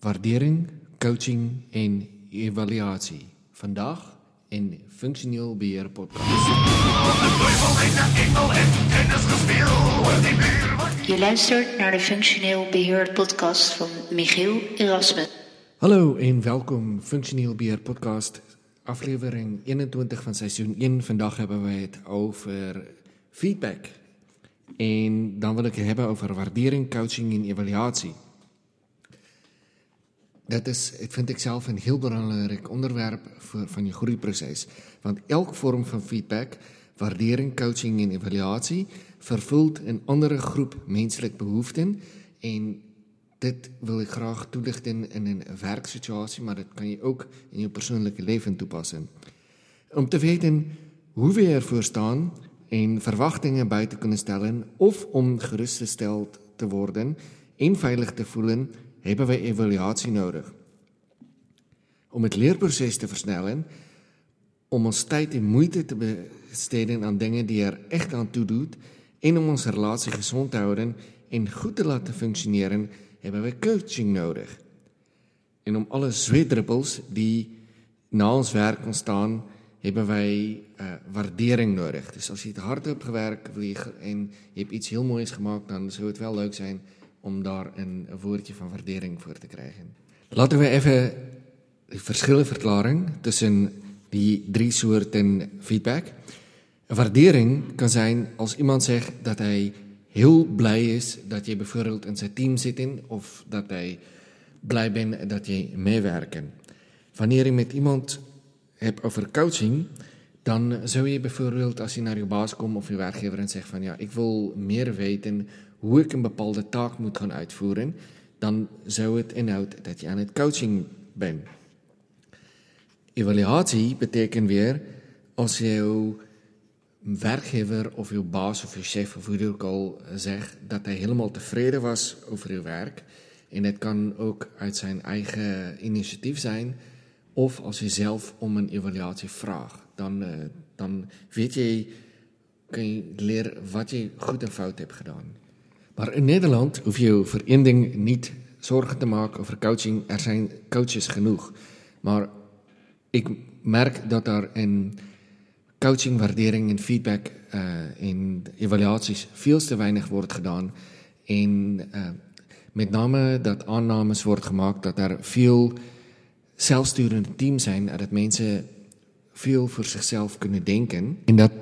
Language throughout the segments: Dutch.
waardering, coaching en evaluasie. Vandag in Funksioneel Beheer Podcast. Je luistert naar de Functioneel Beheer podcast van Michiel Erasmus. Hallo en welkom Funksioneel Beheer Podcast, aflevering 21 van seizoen 1. Vandaag hebben we het over feedback. En dan wil ik het hebben over waardering, coaching en evaluatie. Dat is, vind ik zelf een heel belangrijk onderwerp voor, van je groeiproces. Want elke vorm van feedback, waardering, coaching en evaluatie vervult een andere groep menselijke behoeften. En dit wil ik graag toelichten in een werksituatie, maar dat kan je ook in je persoonlijke leven toepassen. Om te weten hoe we ervoor staan en verwachtingen bij te kunnen stellen of om gerustgesteld te worden en veilig te voelen hebben wij evaluatie nodig. Om het leerproces te versnellen, om ons tijd en moeite te besteden aan dingen die er echt aan toe doet en om onze relatie gezond te houden en goed te laten functioneren, hebben we coaching nodig. En om alle zweetdruppels die na ons werk ontstaan, hebben wij uh, waardering nodig. Dus als je het hard hebt gewerkt en je hebt iets heel moois gemaakt, dan zou het wel leuk zijn om daar een woordje van waardering voor te krijgen. Laten we even de verschillen verklaren tussen die drie soorten feedback. Een waardering kan zijn als iemand zegt dat hij heel blij is dat je bijvoorbeeld in zijn team zit in, of dat hij blij bent dat je meewerken. Wanneer je met iemand hebt over coaching, dan zou je bijvoorbeeld als je naar je baas komt of je werkgever en zegt van ja, ik wil meer weten hoe ik een bepaalde taak moet gaan uitvoeren, dan zou het inhouden dat je aan het coaching bent. Evaluatie betekent weer als jouw werkgever of jouw baas of je chef, of hoe je ook al zegt, dat hij helemaal tevreden was over je werk. En het kan ook uit zijn eigen initiatief zijn, of als je zelf om een evaluatie vraagt. Dan, uh, dan weet je, kun je leren wat je goed en fout hebt gedaan. Maar in Nederland hoef je voor één ding niet zorgen te maken over coaching. Er zijn coaches genoeg. Maar ik merk dat er in coaching, waardering en feedback en evaluaties veel te weinig wordt gedaan. En uh, met name dat aannames wordt gemaakt dat er veel zelfsturende teams zijn dat mensen veel voor zichzelf kunnen denken. En dat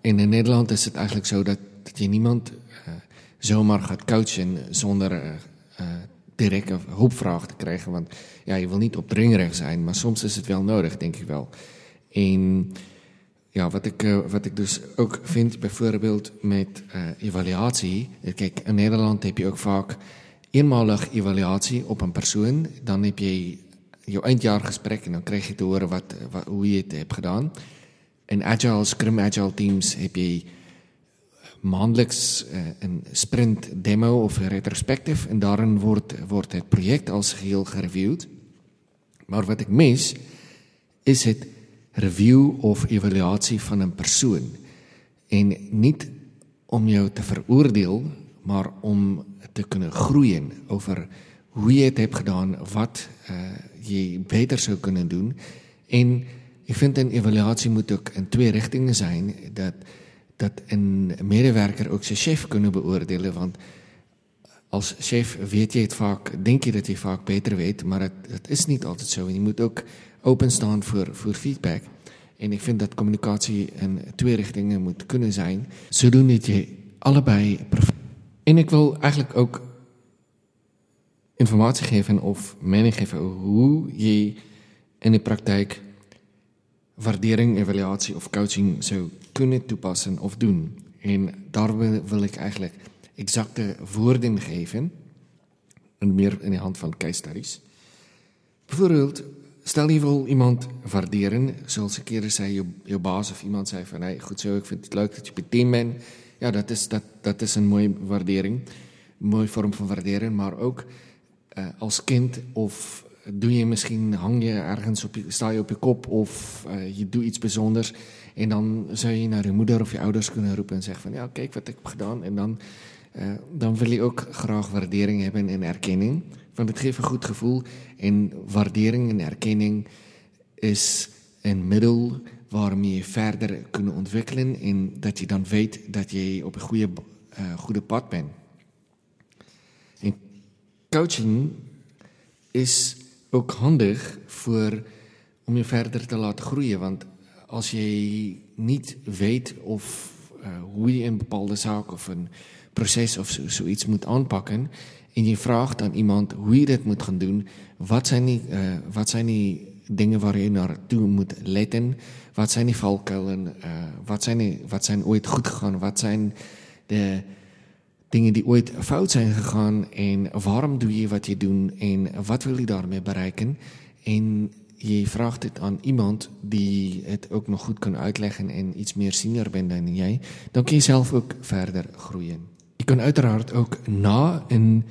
in Nederland is het eigenlijk zo dat, dat je niemand uh, zomaar gaat coachen zonder uh, direct een hulpvraag te krijgen. Want ja, je wil niet opdringerig zijn, maar soms is het wel nodig, denk ik wel. En ja, wat ik, wat ik dus ook vind, bijvoorbeeld met evaluatie. Kijk, in Nederland heb je ook vaak eenmalig evaluatie op een persoon. Dan heb je je eindjaargesprek en dan krijg je te horen wat, hoe je het hebt gedaan. In Agile, Scrum Agile teams heb je maandelijks uh, een sprint demo of een retrospectief en daarin wordt, wordt het project als geheel gereviewd. Maar wat ik mis, is het review of evaluatie van een persoon. En niet om jou te veroordelen, maar om te kunnen groeien over hoe je het hebt gedaan, wat uh, je beter zou kunnen doen. En ik vind een evaluatie moet ook in twee richtingen zijn. Dat dat een medewerker ook zijn chef kunnen beoordelen. Want als chef weet je het vaak, denk je dat je vaak beter weet, maar het, is niet altijd zo. En je moet ook openstaan voor, voor feedback. En ik vind dat communicatie in twee richtingen moet kunnen zijn, zodat je allebei. En ik wil eigenlijk ook informatie geven of mening geven hoe je in de praktijk waardering, evaluatie of coaching zou kunnen toepassen of doen. En daar wil, ik eigenlijk exacte woorden geven, en meer in de hand van case studies. Bijvoorbeeld, stel je wil iemand waarderen, zoals ik eerder zei, je, je baas of iemand zei van, hey, goed zo, ik vind het leuk dat je bij team bent. Ja, dat is, dat, dat is een mooie waardering, een mooie vorm van waarderen, maar ook uh, als kind of doe je misschien, hang je ergens op je, sta je op je kop of uh, je doet iets bijzonders. En dan zou je naar je moeder of je ouders kunnen roepen en zeggen van ja, kijk wat ik heb gedaan. En dan uh, dan wil je ook graag waardering hebben en erkenning. Want het geeft een goed gevoel. En waardering en erkenning is een middel waarmee je verder kunt ontwikkelen. En dat je dan weet dat je op een goede, uh, goede pad bent. En coaching is ook handig voor, om je verder te laten groeien. Want als je niet weet of uh, hoe je een bepaalde zaak of een proces of zo, zoiets moet aanpakken. En je vraagt aan iemand hoe je dit moet gaan doen. Wat zijn die, uh, wat zijn die dingen waar je naartoe moet letten? Wat zijn die valkuilen? Uh, wat, zijn die, wat zijn ooit goed gegaan? Wat zijn de dingen die ooit fout zijn gegaan? En waarom doe je wat je doet? En wat wil je daarmee bereiken? En je vraagt het aan iemand die het ook nog goed kan uitleggen en iets meer senior bent dan jij, dan kun je zelf ook verder groeien. Je kan uiteraard ook na een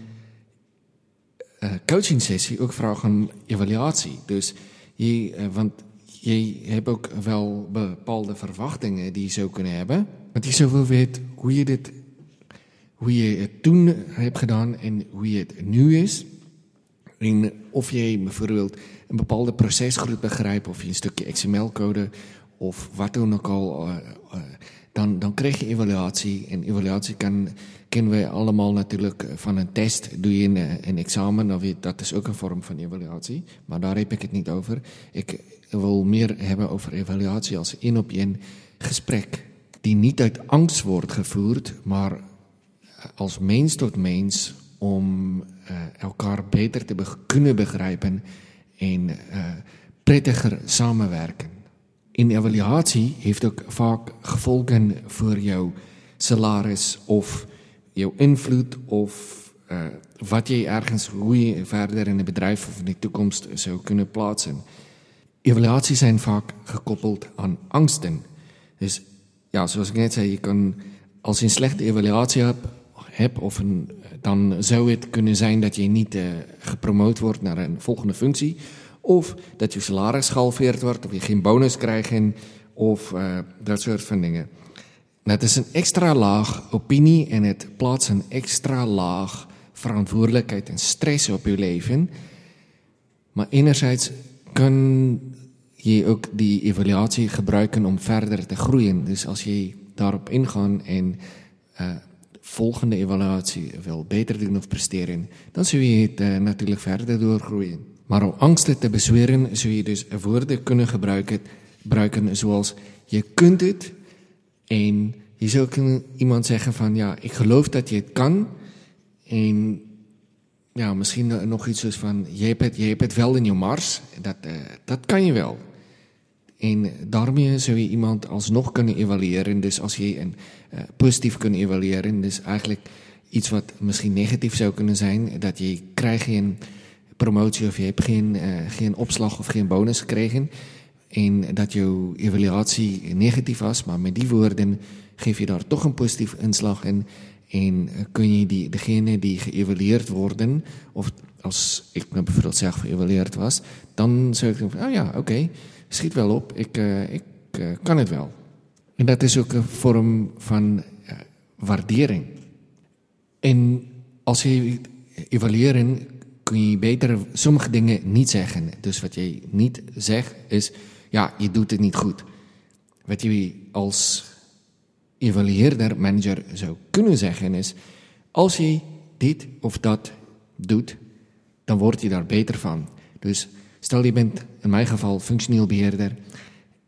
uh, coaching sessie ook vragen om evaluatie. Dus je, uh, want je hebt ook wel bepaalde verwachtingen die je zou kunnen hebben. Want je zoveel weet hoe je dit, hoe je het toen hebt gedaan en hoe je het nu is. En of je bijvoorbeeld een bepaalde procesgroep begrijpt, of je een stukje XML-code, of wat dan ook al, uh, uh, dan, dan krijg je evaluatie. En evaluatie kan, kennen we allemaal natuurlijk van een test. Doe je een, een examen, dan dat is ook een vorm van evaluatie. Maar daar heb ik het niet over. Ik wil meer hebben over evaluatie als één op één gesprek. Die niet uit angst wordt gevoerd, maar als mens tot mens om uh, elkaar beter te kunnen begrijpen en uh, prettiger samenwerken. In evaluatie heeft ook vaak gevolgen voor jouw salaris of jouw invloed of uh, wat je ergens, hoe je verder in een bedrijf of in de toekomst zou kunnen plaatsen. Evaluaties zijn vaak gekoppeld aan angsten. Dus ja, zoals ik net zei, je kan, als je een slechte evaluatie hebt, heb, of een, dan zou het kunnen zijn dat je niet uh, gepromoot wordt naar een volgende functie. Of dat je salaris gehalveerd wordt, of je geen bonus krijgt, of uh, dat soort van dingen. Het is een extra laag opinie en het plaatst een extra laag verantwoordelijkheid en stress op je leven. Maar enerzijds kan je ook die evaluatie gebruiken om verder te groeien. Dus als je daarop ingaan en uh, volgende evaluatie wil beter doen of presteren, dan zul je het uh, natuurlijk verder doorgroeien. Maar om angsten te bezweren, zul je dus woorden kunnen gebruiken, gebruiken zoals je kunt het. En je zou kunnen iemand zeggen van ja, ik geloof dat je het kan. En ja, misschien nog iets van je hebt het, je hebt het wel in je mars. Dat, uh, dat kan je wel. En daarmee zou je iemand alsnog kunnen evalueren. Dus als je een uh, positief kunt evalueren, dus eigenlijk iets wat misschien negatief zou kunnen zijn, dat je krijgt geen promotie of je hebt geen, uh, geen opslag of geen bonus gekregen. En dat jouw evaluatie negatief was, maar met die woorden geef je daar toch een positief inslag in. En kun je die, degene die geëvalueerd worden, of als ik me bijvoorbeeld zelf geëvalueerd was, dan zou ik denken: oh ja, oké. Schiet wel op, ik, uh, ik uh, kan het wel. En dat is ook een vorm van uh, waardering. En als je evalueren, kun je beter sommige dingen niet zeggen. Dus wat je niet zegt is, ja, je doet het niet goed. Wat je als evalueerder, manager zou kunnen zeggen is, als je dit of dat doet, dan word je daar beter van. Dus Stel je bent in mijn geval functioneel beheerder.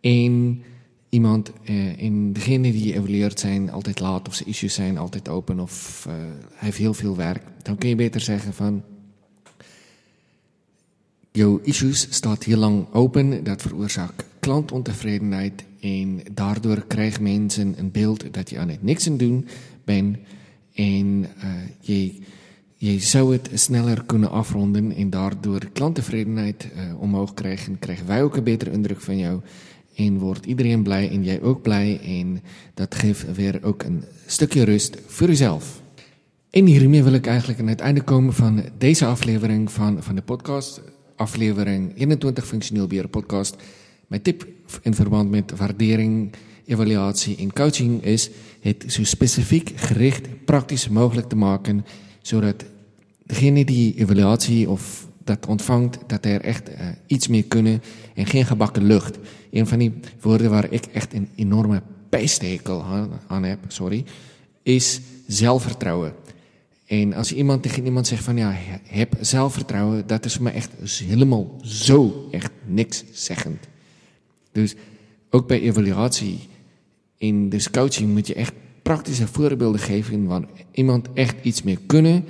En iemand uh, en degene die je evalueert zijn altijd laat of ze issues zijn altijd open of uh, heeft heel veel werk. Dan kun je beter zeggen van jouw issues staat heel lang open, dat veroorzaakt klantontevredenheid en daardoor krijgen mensen een beeld dat je aan het niks aan doen bent. En uh, je je zou het sneller kunnen afronden en daardoor klanttevredenheid uh, omhoog krijgen. Krijgen wij ook een betere indruk van jou. En wordt iedereen blij en jij ook blij. En dat geeft weer ook een stukje rust voor jezelf. En hiermee wil ik eigenlijk aan het einde komen van deze aflevering van, van de podcast. Aflevering 21 Functioneel Beheer Podcast. Mijn tip in verband met waardering, evaluasie en coaching is het so spesifiek gericht prakties moontlik te maak sodat degene die evaluasie of dat ontvangt dat er echt uh, iets meer kunnen en geen gebakken lucht. Een van die woorden waar ik echt een enorme pijstekel aan, aan heb, sorry, is zelfvertrouwen. En als iemand tegen iemand zegt van ja, heb zelfvertrouwen, dat is me echt helemaal zo echt niks zeggend. Dus ook bij evaluatie in de coaching moet je echt praktische voorbeelden geven waar iemand echt iets meer kunnen.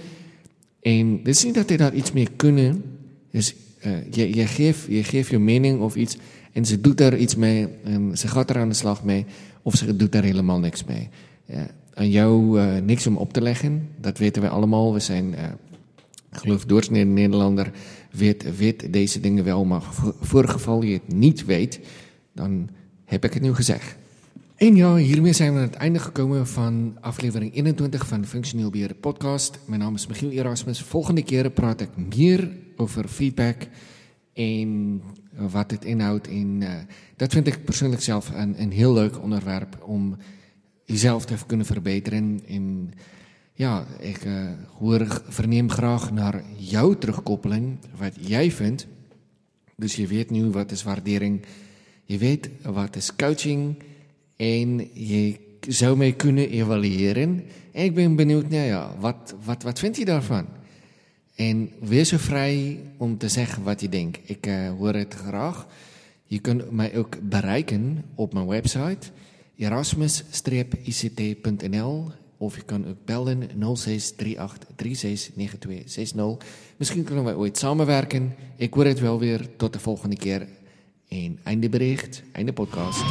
En het is niet dat hij daar iets meer kunnen. Dus uh, je, je, geeft, je geeft je mening of iets en ze doet daar iets mee en ze gaat er aan de slag mee of ze doet daar helemaal niks mee. Aan jou uh, niks om op te leggen, dat weten wij allemaal. We zijn, uh, ik geloof, doorsnede Nederlander weet, weet deze dingen wel, maar voor het geval je het niet weet, dan heb ik het nu gezegd. En ja, hiermee zijn we aan het einde gekomen van aflevering 21 van de Functioneel Beheer podcast. Mijn naam is Michiel Erasmus. Volgende keer praat ik meer over feedback en wat het inhoudt. En uh, dat vind ik persoonlijk zelf een, een heel leuk onderwerp om jezelf te kunnen verbeteren. En ja, ik uh, hoor, verneem graag naar jouw terugkoppeling, wat jij vindt. Dus je weet nu wat is waardering, je weet wat is coaching en je zou mij kunnen evalueren. En ik ben benieuwd, nou ja, wat, wat, wat vindt je daarvan? En wees zo vrij om te zeggen wat je denkt. Ik uh, hoor het graag. Je kunt mij ook bereiken op mijn website erasmus-ict.nl of je kan ook bellen 0638369260. Misschien kunnen wij ooit samenwerken. Ik hoor het wel weer. Tot de volgende keer. En einde bericht, einde podcast. De